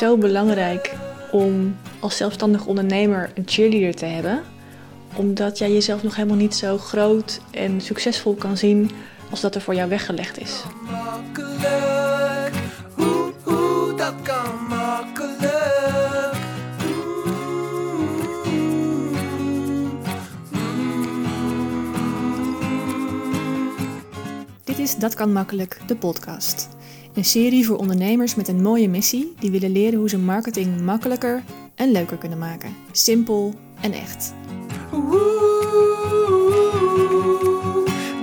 zo belangrijk om als zelfstandig ondernemer een cheerleader te hebben, omdat jij jezelf nog helemaal niet zo groot en succesvol kan zien als dat er voor jou weggelegd is. Makkelijk, hoe, hoe, dat kan makkelijk. Dit is Dat kan makkelijk, de podcast. Een serie voor ondernemers met een mooie missie die willen leren hoe ze marketing makkelijker en leuker kunnen maken. Simpel en echt. Oeh,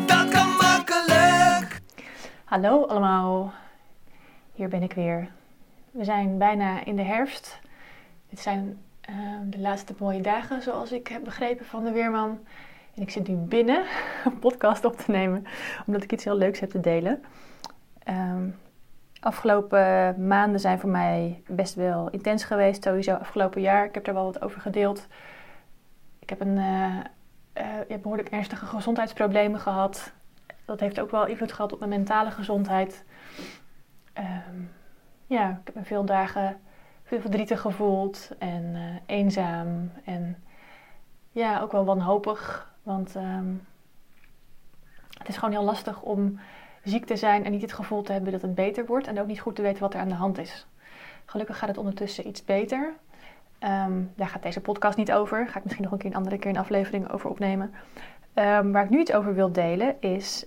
dat kan makkelijk. Hallo allemaal, hier ben ik weer. We zijn bijna in de herfst. Dit zijn eh, de laatste mooie dagen, zoals ik heb begrepen van de Weerman. En ik zit nu binnen een podcast op te nemen, omdat ik iets heel leuks heb te delen. Ehm, afgelopen maanden zijn voor mij best wel intens geweest, sowieso afgelopen jaar. Ik heb er wel wat over gedeeld. Ik heb een eh, eh, behoorlijk ernstige gezondheidsproblemen gehad. Dat heeft ook wel invloed gehad op mijn mentale gezondheid. Ehm, ja, ik heb me veel dagen veel verdrietig gevoeld en eh, eenzaam en ja, ook wel wanhopig. Want ehm, het is gewoon heel lastig om ziek te zijn en niet het gevoel te hebben dat het beter wordt en ook niet goed te weten wat er aan de hand is. Gelukkig gaat het ondertussen iets beter. Ehm, daar gaat deze podcast niet over. Ga ik misschien nog een keer een andere keer een aflevering over opnemen. Ehm, waar ik nu iets over wil delen is,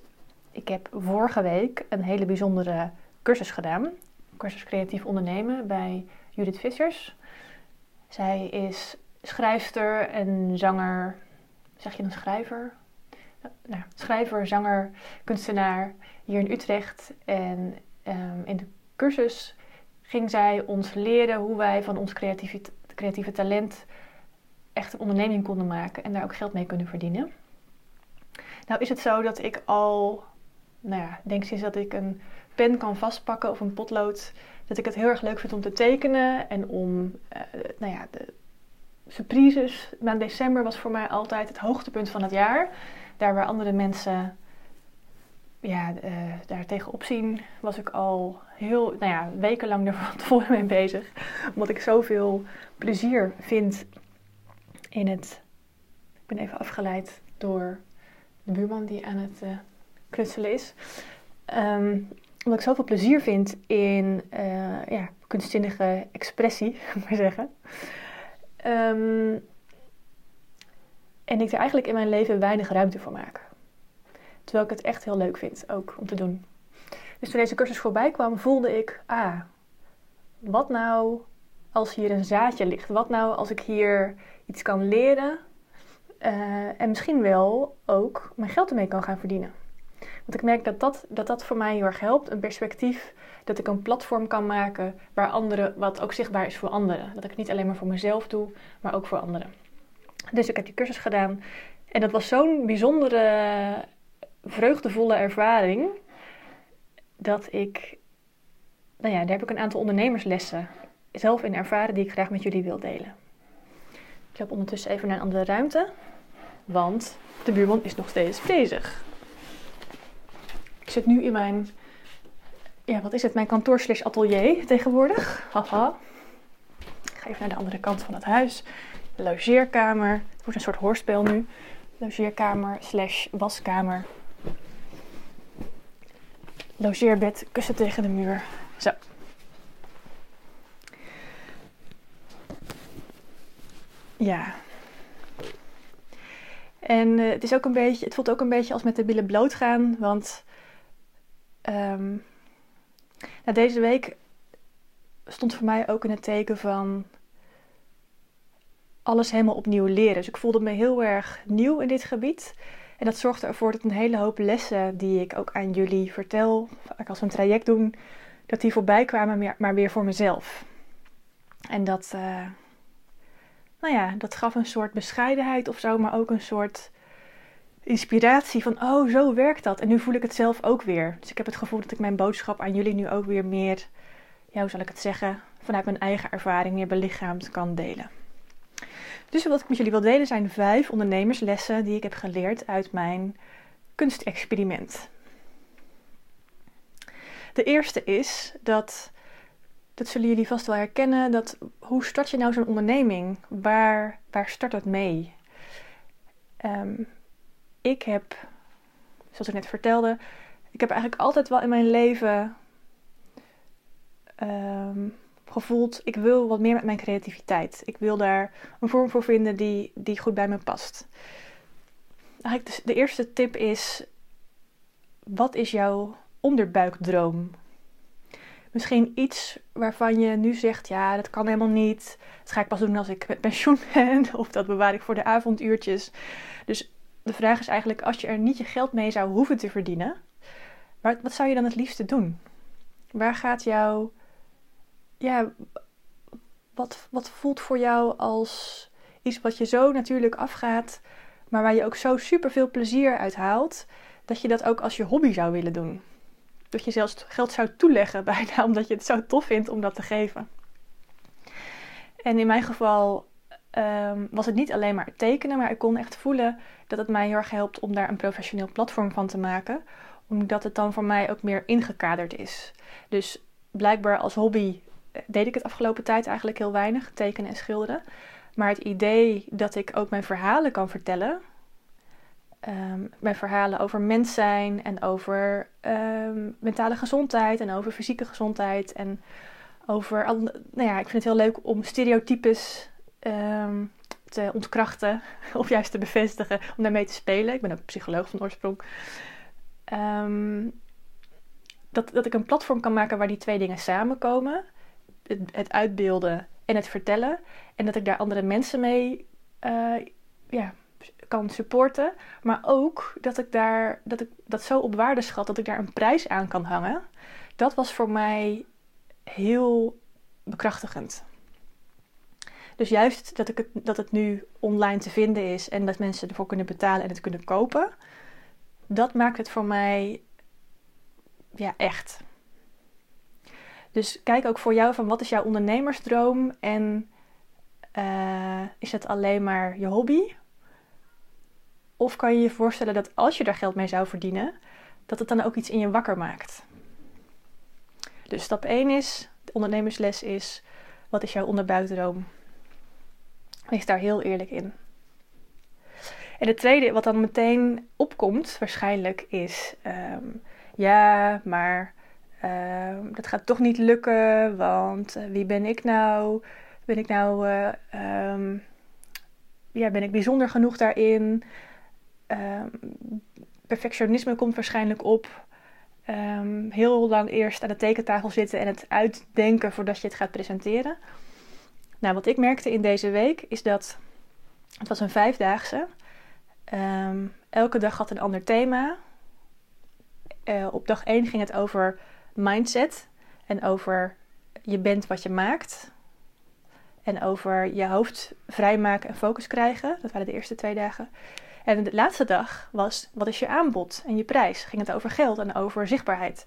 ik heb vorige week een hele bijzondere cursus gedaan. Cursus creatief ondernemen bij Judith Vissers. Zij is schrijfster en zanger. Zeg je een schrijver? Nou, schrijver, zanger, kunstenaar hier in Utrecht. En um, in de cursus ging zij ons leren hoe wij van ons creatieve, creatieve talent echt een onderneming konden maken en daar ook geld mee kunnen verdienen. Nou is het zo dat ik al, nou ja, denk sinds dat ik een pen kan vastpakken of een potlood, dat ik het heel erg leuk vind om te tekenen en om, uh, nou ja, de surprises. Maand december was voor mij altijd het hoogtepunt van het jaar. Daar waar andere mensen ja, uh, daar tegenop zien, was ik al heel, nou ja, wekenlang er van tevoren mee bezig. Omdat ik zoveel plezier vind in het. Ik ben even afgeleid door de buurman die aan het uh, knutselen is. Um, omdat ik zoveel plezier vind in uh, ja, kunstzinnige expressie, maar zeggen. Um, en ik er eigenlijk in mijn leven weinig ruimte voor maak. Terwijl ik het echt heel leuk vind ook om te doen. Dus toen deze cursus voorbij kwam, voelde ik, ah, wat nou als hier een zaadje ligt? Wat nou als ik hier iets kan leren uh, en misschien wel ook mijn geld ermee kan gaan verdienen? Want ik merk dat dat, dat dat voor mij heel erg helpt. Een perspectief dat ik een platform kan maken waar anderen, wat ook zichtbaar is voor anderen. Dat ik het niet alleen maar voor mezelf doe, maar ook voor anderen. Dus ik heb die cursus gedaan. En dat was zo'n bijzondere, vreugdevolle ervaring. Dat ik, nou ja, daar heb ik een aantal ondernemerslessen zelf in ervaren die ik graag met jullie wil delen. Ik loop ondertussen even naar een andere ruimte, want de buurman is nog steeds bezig. Ik zit nu in mijn, ja, wat is het, mijn kantoor slash atelier tegenwoordig. Haha. Ik ga even naar de andere kant van het huis. Logeerkamer. Het wordt een soort hoorspel nu. Logeerkamer slash waskamer. Logeerbed, kussen tegen de muur. Zo. Ja. En uh, het, is ook een beetje, het voelt ook een beetje als met de billen bloot gaan. Want um, nou, deze week stond voor mij ook in het teken van alles helemaal opnieuw leren. Dus ik voelde me heel erg nieuw in dit gebied. En dat zorgde ervoor dat een hele hoop lessen die ik ook aan jullie vertel, als we een traject doen, dat die voorbij kwamen, maar weer voor mezelf. En dat, uh, nou ja, dat gaf een soort bescheidenheid of zo, maar ook een soort inspiratie van, oh, zo werkt dat. En nu voel ik het zelf ook weer. Dus ik heb het gevoel dat ik mijn boodschap aan jullie nu ook weer meer, ja, hoe zal ik het zeggen, vanuit mijn eigen ervaring meer belichaamd kan delen. Dus wat ik met jullie wil delen zijn vijf ondernemerslessen die ik heb geleerd uit mijn kunstexperiment. De eerste is dat dat zullen jullie vast wel herkennen. Dat, hoe start je nou zo'n onderneming? Waar, waar start het mee? Ehm, ik heb, zoals ik net vertelde, ik heb eigenlijk altijd wel in mijn leven ehm, gevoeld, ik wil wat meer met mijn creativiteit. Ik wil daar een vorm voor vinden die, die goed bij me past. Eigenlijk de, eerste tip is, wat is jouw onderbuikdroom? Misschien iets waarvan je nu zegt, ja, dat kan helemaal niet. Dat ga ik pas doen als ik met pensioen ben. Of dat bewaar ik voor de avonduurtjes. Dus de vraag is eigenlijk, als je er niet je geld mee zou hoeven te verdienen, wat, wat zou je dan het liefste doen? Waar gaat jouw, ja, wat, wat voelt voor jou als iets wat je zo natuurlijk afgaat, maar waar je ook zo super veel plezier uit haalt, dat je dat ook als je hobby zou willen doen? Dat je zelfs geld zou toeleggen bijna, omdat je het zo tof vindt om dat te geven. En in mijn geval um, was het niet alleen maar het tekenen, maar ik kon echt voelen dat het mij heel erg helpt om daar een professioneel platform van te maken. Omdat het dan voor mij ook meer ingekaderd is. Dus blijkbaar als hobby deed ik het afgelopen tijd eigenlijk heel weinig, tekenen en schilderen. Maar het idee dat ik ook mijn verhalen kan vertellen, um, mijn verhalen over mens zijn en over um, mentale gezondheid en over fysieke gezondheid en over. Nou ja, ik vind het heel leuk om stereotypes um, te ontkrachten of juist te bevestigen, om daarmee te spelen. Ik ben ook psycholoog van oorsprong. dat, dat ik een platform kan maken waar die twee dingen samenkomen: het, uitbeelden en het vertellen. En dat ik daar andere mensen mee uh, ja, kan supporten. Maar ook dat ik daar dat ik dat zo op waarde schat dat ik daar een prijs aan kan hangen. Dat was voor mij heel bekrachtigend. Dus juist dat, ik het, dat het nu online te vinden is en dat mensen ervoor kunnen betalen en het kunnen kopen, dat maakt het voor mij ja, echt. Dus kijk ook voor jou van wat is jouw ondernemersdroom en uh, is het alleen maar je hobby? Of kan je je voorstellen dat als je daar geld mee zou verdienen, dat het dan ook iets in je wakker maakt? Dus stap 1 is, de ondernemersles is, wat is jouw onderbuikdroom? Wees daar heel eerlijk in. En het tweede wat dan meteen opkomt, waarschijnlijk, is: um, ja, maar uh, dat gaat toch niet lukken, want uh, wie ben ik nou? Ben ik nou, uh, um, ja, ben ik bijzonder genoeg daarin? Ehm, perfectionisme komt waarschijnlijk op. Heel lang eerst aan de tekentafel zitten en het uitdenken voordat je het gaat presenteren. Nou, wat ik merkte in deze week is dat het was een vijfdaagse. Elke dag had een ander thema. Uh, op dag 1 ging het over mindset en over je bent wat je maakt. En over je hoofd vrijmaken en focus krijgen. Dat waren de eerste twee dagen. En de laatste dag was, wat is je aanbod en je prijs? Ging het over geld en over zichtbaarheid.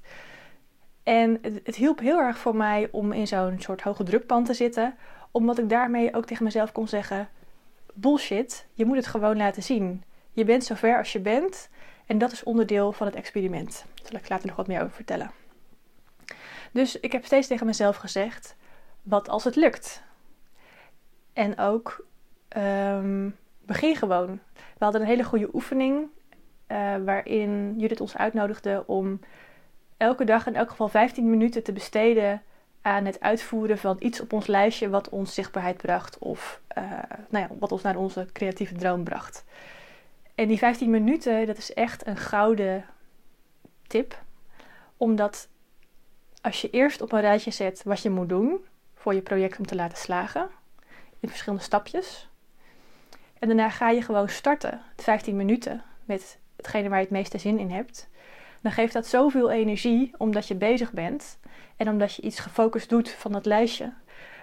En het, hielp heel erg voor mij om in zo'n soort hoge drukpan te zitten, omdat ik daarmee ook tegen mezelf kon zeggen: bullshit, je moet het gewoon laten zien. Je bent zover als je bent en dat is onderdeel van het experiment. Daar zal ik later nog wat meer over vertellen. Dus ik heb steeds tegen mezelf gezegd: wat als het lukt? En ook um, begin gewoon. We hadden een hele goede oefening uh, waarin Judith ons uitnodigde om elke dag in elk geval 15 minuten te besteden aan het uitvoeren van iets op ons lijstje wat ons zichtbaarheid bracht of uh, nou ja, wat ons naar onze creatieve droom bracht. En die 15 minuten, dat is echt een gouden tip, omdat als je eerst op een rijtje zet wat je moet doen voor je project om te laten slagen, in verschillende stapjes, en daarna ga je gewoon starten, 15 minuten, met hetgene waar je het meeste zin in hebt. Dan geeft dat zoveel energie omdat je bezig bent en omdat je iets gefocust doet van dat lijstje.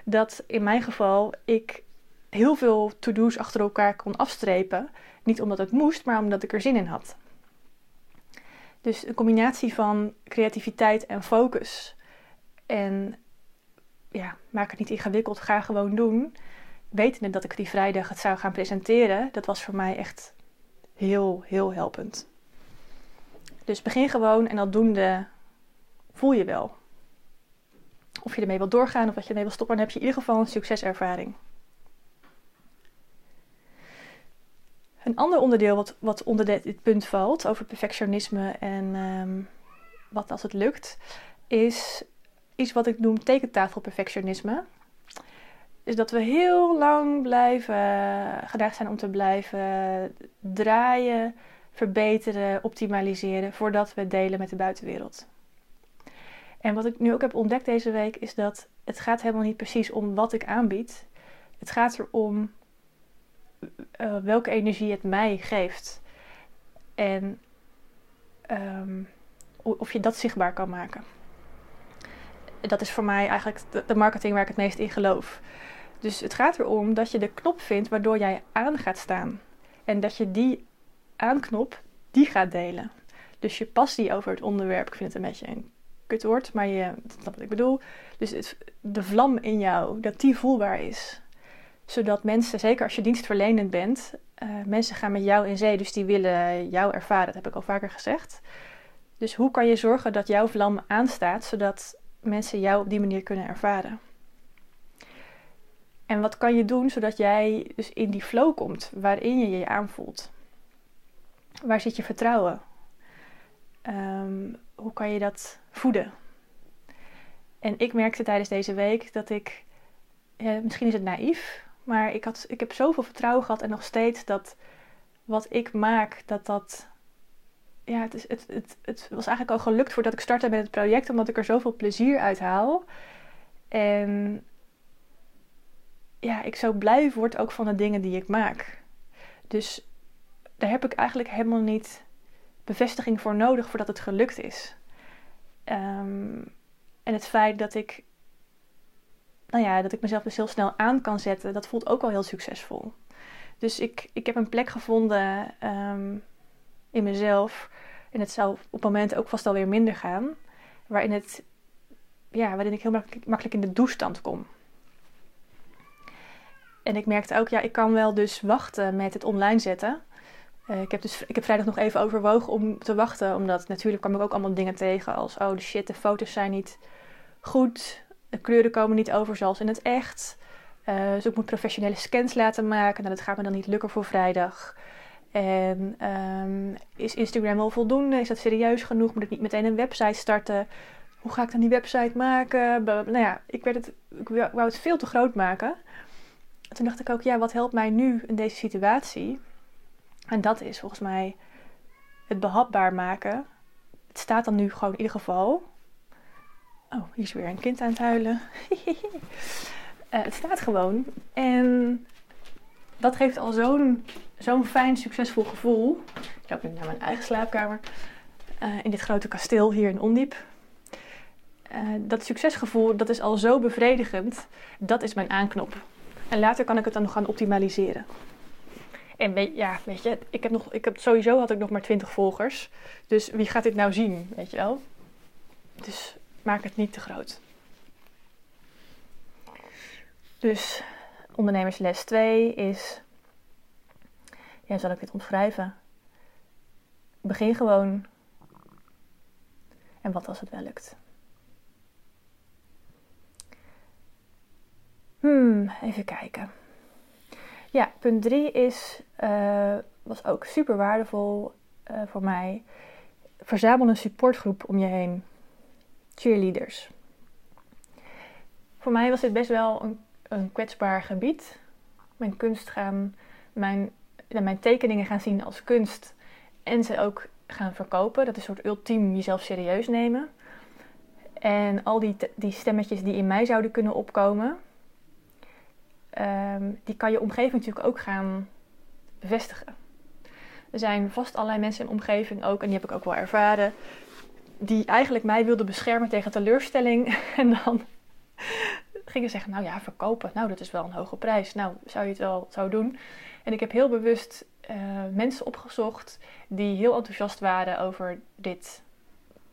Dat in mijn geval ik heel veel to-do's achter elkaar kon afstrepen. Niet omdat het moest, maar omdat ik er zin in had. Dus een combinatie van creativiteit en focus. En ja, maak het niet ingewikkeld, ga gewoon doen wetende dat ik die vrijdag het zou gaan presenteren, dat was voor mij echt heel, heel helpend. Dus begin gewoon en aldoende voel je wel. of je ermee wilt doorgaan of dat je ermee wil stoppen, dan heb je in ieder geval een succeservaring. Een ander onderdeel wat, wat onder dit, punt valt, over perfectionisme en ehm, wat als het lukt, is iets wat ik noem tekentafelperfectionisme. Is dat we heel lang blijven, gedacht zijn om te blijven draaien, verbeteren, optimaliseren voordat we delen met de buitenwereld. En wat ik nu ook heb ontdekt deze week is dat het gaat helemaal niet precies om wat ik aanbied. Het gaat erom uh, welke energie het mij geeft. En um, of je dat zichtbaar kan maken. Dat is voor mij eigenlijk de marketing waar ik het meest in geloof. Dus het gaat erom dat je de knop vindt waardoor jij aan gaat staan. En dat je die aanknop, die gaat delen. Dus je passie over het onderwerp, ik vind het een beetje een kutwoord, maar je snapt wat ik bedoel. Dus de vlam in jou, dat die voelbaar is. Zodat mensen, zeker als je dienstverlenend bent, uh, mensen gaan met jou in zee, dus die willen jou ervaren. Dat heb ik al vaker gezegd. Dus hoe kan je zorgen dat jouw vlam aanstaat, zodat mensen jou op die manier kunnen ervaren? En wat kan je doen zodat jij dus in die flow komt waarin je je aanvoelt? Waar zit je vertrouwen? Um, hoe kan je dat voeden? En ik merkte tijdens deze week dat ik, misschien is het naïef, maar ik, had, ik heb zoveel vertrouwen gehad en nog steeds dat wat ik maak, dat dat. Ja, het, is, het, het, het was eigenlijk al gelukt voordat ik startte met het project, omdat ik er zoveel plezier uit haal. En ja, ik zo blij word ook van de dingen die ik maak. Dus daar heb ik eigenlijk helemaal niet bevestiging voor nodig voordat het gelukt is. Ehm, en het feit dat ik, nou ja, dat ik mezelf dus heel snel aan kan zetten, dat voelt ook al heel succesvol. Dus ik, ik heb een plek gevonden ehm, in mezelf. En het zou op moment ook vast alweer minder gaan. Waarin, het, ja, waarin ik heel makkelijk, in de doestand kom. En ik merkte ook, ja, ik kan wel dus wachten met het online zetten. Uh, ik, heb dus, ik heb vrijdag nog even overwogen om te wachten. Omdat natuurlijk kwam ik ook allemaal dingen tegen als... Oh de shit, de foto's zijn niet goed. De kleuren komen niet over zoals in het echt. Uh, dus ik moet professionele scans laten maken. Nou, dat gaat me dan niet lukken voor vrijdag. En um, is Instagram wel voldoende? Is dat serieus genoeg? Moet ik niet meteen een website starten? Hoe ga ik dan die website maken? Nou ja, ik, werd het, ik wou het veel te groot maken. En toen dacht ik ook, ja, wat helpt mij nu in deze situatie? En dat is volgens mij het behapbaar maken. Het staat dan nu gewoon in ieder geval. Oh, hier is weer een kind aan het huilen. uh, het staat gewoon. En dat geeft al zo'n zo'n fijn, succesvol gevoel. Ik loop nu naar mijn eigen slaapkamer. Uh, in dit grote kasteel hier in Ondiep. Uh, dat succesgevoel, dat is al zo bevredigend. Dat is mijn aanknop. En later kan ik het dan nog gaan optimaliseren. En weet, ja, weet je, ik heb nog, ik heb, sowieso had ik nog maar 20 volgers. Dus wie gaat dit nou zien, weet je wel? Dus maak het niet te groot. Dus ondernemersles 2 is, ja, zal ik dit omschrijven? Begin gewoon. En wat als het wel lukt? Hmm, even kijken. Ja, punt 3 is, uh, was ook super waardevol uh, voor mij. Verzamel een supportgroep om je heen. Cheerleaders. Voor mij was dit best wel een, een kwetsbaar gebied. Mijn kunst gaan, mijn, mijn tekeningen gaan zien als kunst. En ze ook gaan verkopen. Dat is een soort ultiem jezelf serieus nemen. En al die, die stemmetjes die in mij zouden kunnen opkomen um, die kan je omgeving natuurlijk ook gaan bevestigen. Er zijn vast allerlei mensen in de omgeving ook, en die heb ik ook wel ervaren, die eigenlijk mij wilden beschermen tegen teleurstelling. En dan gingen zeggen, nou ja, verkopen, nou dat is wel een hoge prijs. Nou, zou je het wel zo doen? En ik heb heel bewust uh, mensen opgezocht die heel enthousiast waren over dit,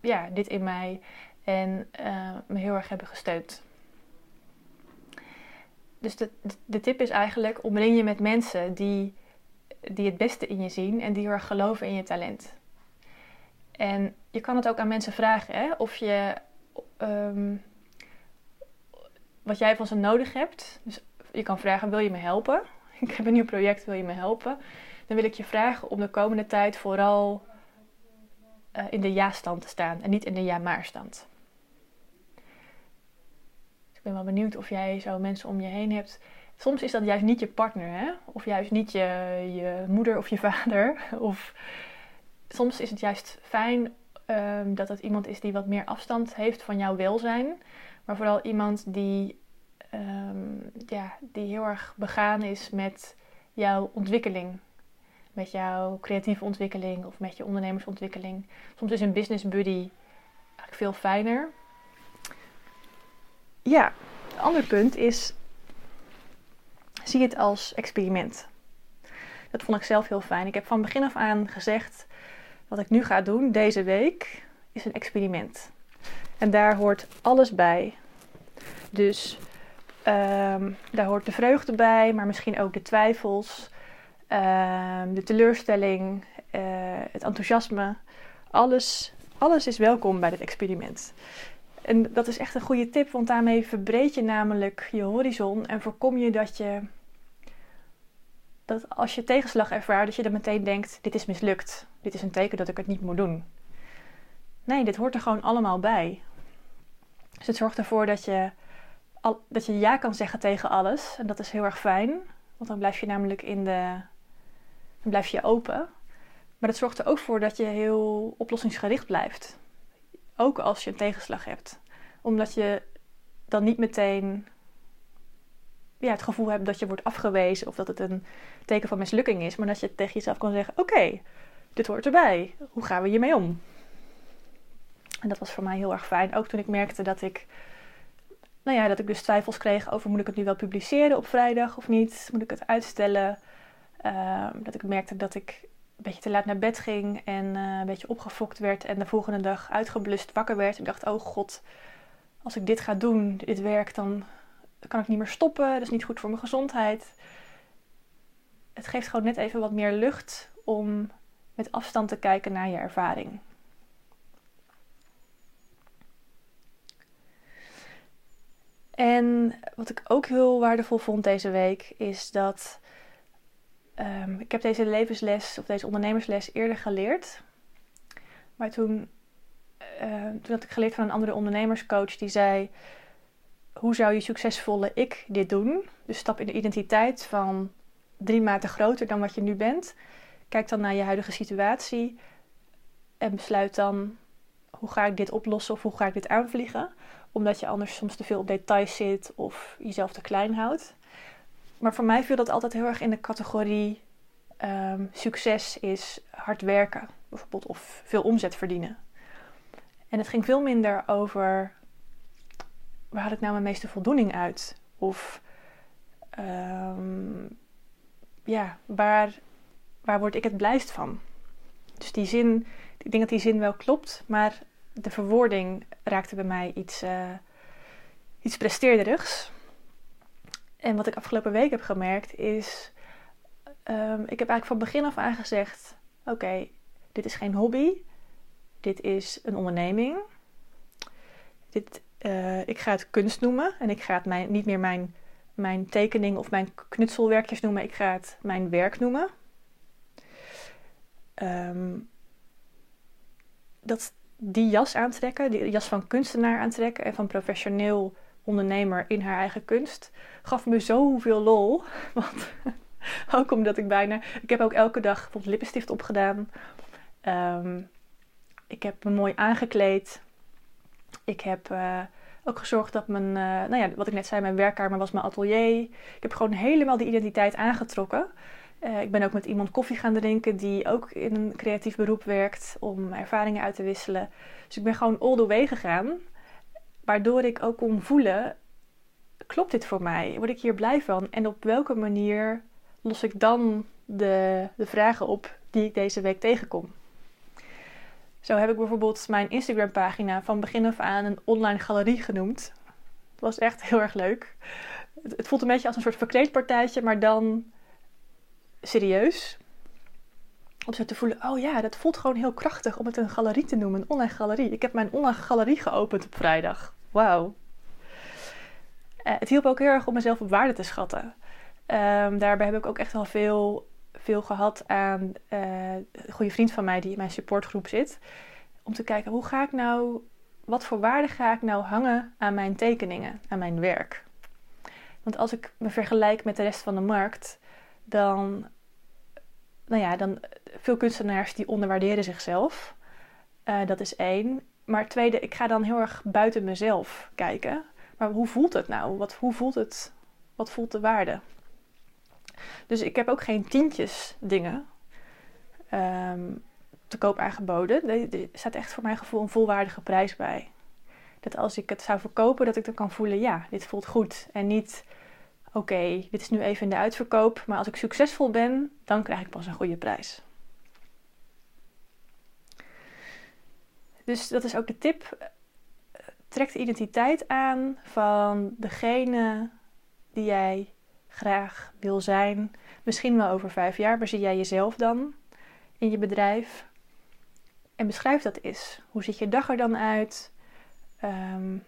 ja, dit in mij. En uh, me heel erg hebben gesteund dus de, de tip is eigenlijk: omring je met mensen die, die het beste in je zien en die heel erg geloven in je talent. En je kan het ook aan mensen vragen hè? of je. Um, wat jij van ze nodig hebt. Dus je kan vragen, wil je me helpen? Ik heb een nieuw project, wil je me helpen? Dan wil ik je vragen om de komende tijd vooral uh, in de ja-stand te staan en niet in de ja-maar-stand. Dus ik ben wel benieuwd of jij zo mensen om je heen hebt. Soms is dat juist niet je partner, hè? of juist niet je, je moeder of je vader. Of soms is het juist fijn um, dat het iemand is die wat meer afstand heeft van jouw welzijn. Maar vooral iemand die, um, ja, die heel erg begaan is met jouw ontwikkeling. Met jouw creatieve ontwikkeling of met je ondernemersontwikkeling. Soms is een business buddy eigenlijk veel fijner. Ja, het andere punt is: zie het als experiment. Dat vond ik zelf heel fijn. Ik heb van begin af aan gezegd: wat ik nu ga doen deze week is een experiment. En daar hoort alles bij. Dus um, daar hoort de vreugde bij, maar misschien ook de twijfels, um, de teleurstelling, uh, het enthousiasme. Alles, alles is welkom bij dit experiment. En dat is echt een goede tip, want daarmee verbreed je namelijk je horizon en voorkom je dat je dat als je tegenslag ervaart, dat je dan meteen denkt: dit is mislukt. Dit is een teken dat ik het niet moet doen. Nee, dit hoort er gewoon allemaal bij. Dus het zorgt ervoor dat je, dat je ja kan zeggen tegen alles. En dat is heel erg fijn, want dan blijf je namelijk in de. Dan blijf je open. Maar het zorgt er ook voor dat je heel oplossingsgericht blijft. Ook als je een tegenslag hebt. Omdat je dan niet meteen ja, het gevoel hebt dat je wordt afgewezen of dat het een teken van mislukking is, maar dat je tegen jezelf kan zeggen: Oké, dit hoort erbij. Hoe gaan we hiermee om? En dat was voor mij heel erg fijn. Ook toen ik merkte dat ik, nou ja, dat ik dus twijfels kreeg over: moet ik het nu wel publiceren op vrijdag of niet? Moet ik het uitstellen? Uh, dat ik merkte dat ik een beetje te laat naar bed ging en uh, een beetje opgefokt werd en de volgende dag uitgeblust wakker werd. En dacht: Oh god, als ik dit ga doen, dit werk, dan kan ik niet meer stoppen. Dat is niet goed voor mijn gezondheid. Het geeft gewoon net even wat meer lucht om met afstand te kijken naar je ervaring. En wat ik ook heel waardevol vond deze week is dat um, ik heb deze levensles of deze ondernemersles eerder geleerd. Maar toen, uh, toen had ik geleerd van een andere ondernemerscoach die zei: hoe zou je succesvolle ik dit doen? Dus stap in de identiteit van drie maten groter dan wat je nu bent. Kijk dan naar je huidige situatie en besluit dan hoe ga ik dit oplossen of hoe ga ik dit aanvliegen. Omdat je anders soms te veel op details zit of jezelf te klein houdt. Maar voor mij viel dat altijd heel erg in de categorie um, succes is hard werken, bijvoorbeeld, of veel omzet verdienen. En het ging veel minder over waar had ik nou mijn meeste voldoening uit? Of um, ja, waar, waar word ik het blijst van? Dus die zin, ik denk dat die zin wel klopt, maar de verwoording raakte bij mij iets, uh, iets presteerderigs. En wat ik afgelopen week heb gemerkt is, um, ik heb eigenlijk van begin af aan gezegd: oké, dit is geen hobby, dit is een onderneming. Dit uh, ik ga het kunst noemen en ik ga het niet meer mijn, mijn tekening of mijn knutselwerkjes noemen. Ik ga het mijn werk noemen. Um, dat die jas aantrekken, die jas van kunstenaar aantrekken en van professioneel ondernemer in haar eigen kunst, gaf me zoveel lol. Want ook omdat ik bijna. Ik heb ook elke dag bijvoorbeeld lippenstift opgedaan. Um, ik heb me mooi aangekleed. Ik heb uh, ook gezorgd dat mijn, uh, nou ja, wat ik net zei, mijn werkkamer was mijn atelier. Ik heb gewoon helemaal die identiteit aangetrokken. Uh, ik ben ook met iemand koffie gaan drinken die ook in een creatief beroep werkt om ervaringen uit te wisselen. Dus ik ben gewoon all the way gegaan. Waardoor ik ook kon voelen, klopt dit voor mij? Word ik hier blij van? En op welke manier los ik dan de, de vragen op die ik deze week tegenkom? Zo heb ik bijvoorbeeld mijn Instagram pagina van begin af aan een online galerie genoemd. Dat was echt heel erg leuk. Het, voelt een beetje als een soort verkleedpartijtje, maar dan serieus. Om zo te voelen, oh ja, dat voelt gewoon heel krachtig om het een galerie te noemen, een online galerie. Ik heb mijn online galerie geopend op vrijdag. Wauw. Eh, het hielp ook heel erg om mezelf op waarde te schatten. Ehm, daarbij heb ik ook echt wel veel, veel gehad aan eh, een goede vriend van mij die in mijn supportgroep zit. Om te kijken, hoe ga ik nou, wat voor waarde ga ik nou hangen aan mijn tekeningen, aan mijn werk? Want als ik me vergelijk met de rest van de markt, dan, nou ja, dan veel kunstenaars die onderwaarderen zichzelf. Uh, dat is één. Maar tweede, ik ga dan heel erg buiten mezelf kijken. Maar hoe voelt het nou? Wat, hoe voelt het? Wat voelt de waarde? Dus ik heb ook geen tientjes dingen um, te koop aangeboden. Er staat echt voor mijn gevoel een volwaardige prijs bij. Dat als ik het zou verkopen, dat ik dan kan voelen, ja, dit voelt goed. En niet, oké, dit is nu even in de uitverkoop, maar als ik succesvol ben, dan krijg ik pas een goede prijs. Dus dat is ook de tip. Trek de identiteit aan van degene die jij graag wil zijn. Misschien wel over vijf jaar. Waar zie jij jezelf dan in je bedrijf? En beschrijf dat eens. Hoe ziet je dag er dan uit? Um,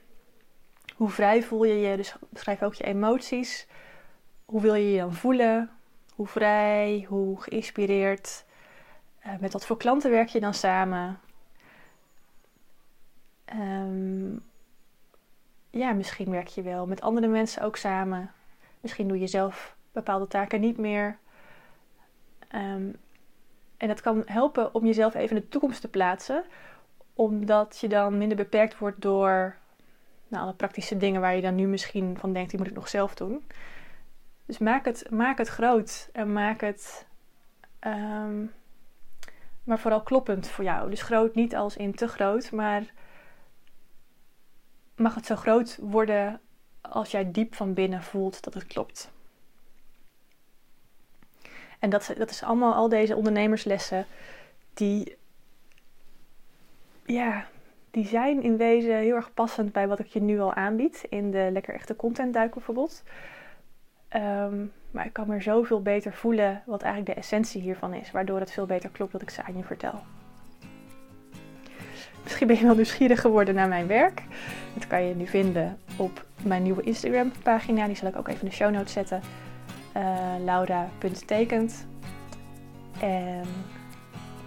hoe vrij voel je je? Dus beschrijf ook je emoties. Hoe wil je je dan voelen? Hoe vrij? Hoe geïnspireerd? Uh, met wat voor klanten werk je dan samen? Um, ja, misschien werk je wel met andere mensen ook samen. Misschien doe je zelf bepaalde taken niet meer. Um, en dat kan helpen om jezelf even in de toekomst te plaatsen, omdat je dan minder beperkt wordt door nou, alle praktische dingen waar je dan nu misschien van denkt, die moet ik nog zelf doen. Dus maak het, maak het groot en maak het, um, maar vooral kloppend voor jou. Dus groot niet als in te groot, maar mag het zo groot worden als jij diep van binnen voelt dat het klopt. En dat, dat is allemaal al deze ondernemerslessen die, ja, die zijn in wezen heel erg passend bij wat ik je nu al aanbied in de lekker echte content duik bijvoorbeeld. Um, maar ik kan me zoveel beter voelen wat eigenlijk de essentie hiervan is, waardoor het veel beter klopt dat ik ze aan je vertel. Misschien ben je wel nieuwsgierig geworden naar mijn werk. Dat kan je nu vinden op mijn nieuwe Instagram pagina. Die zal ik ook even in de show notes zetten. Uh, Laura.tekent. En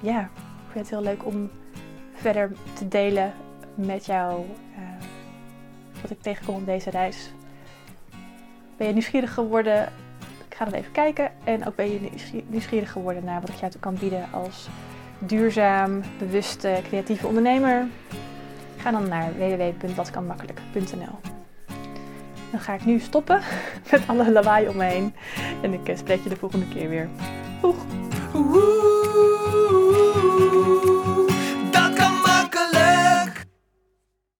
ja, ik vind het heel leuk om verder te delen met jou uh, wat ik tegenkom op deze reis. Ben je nieuwsgierig geworden? Ik ga dan even kijken. En ook ben je nieuwsgierig geworden naar wat ik jou kan bieden als duurzaam, bewuste, creatieve ondernemer? Ga dan naar www.datkanmakkelijk.nl. Dan ga ik nu stoppen met alle lawaai om me heen. En ik eh, spreek je de volgende keer weer. Doeg!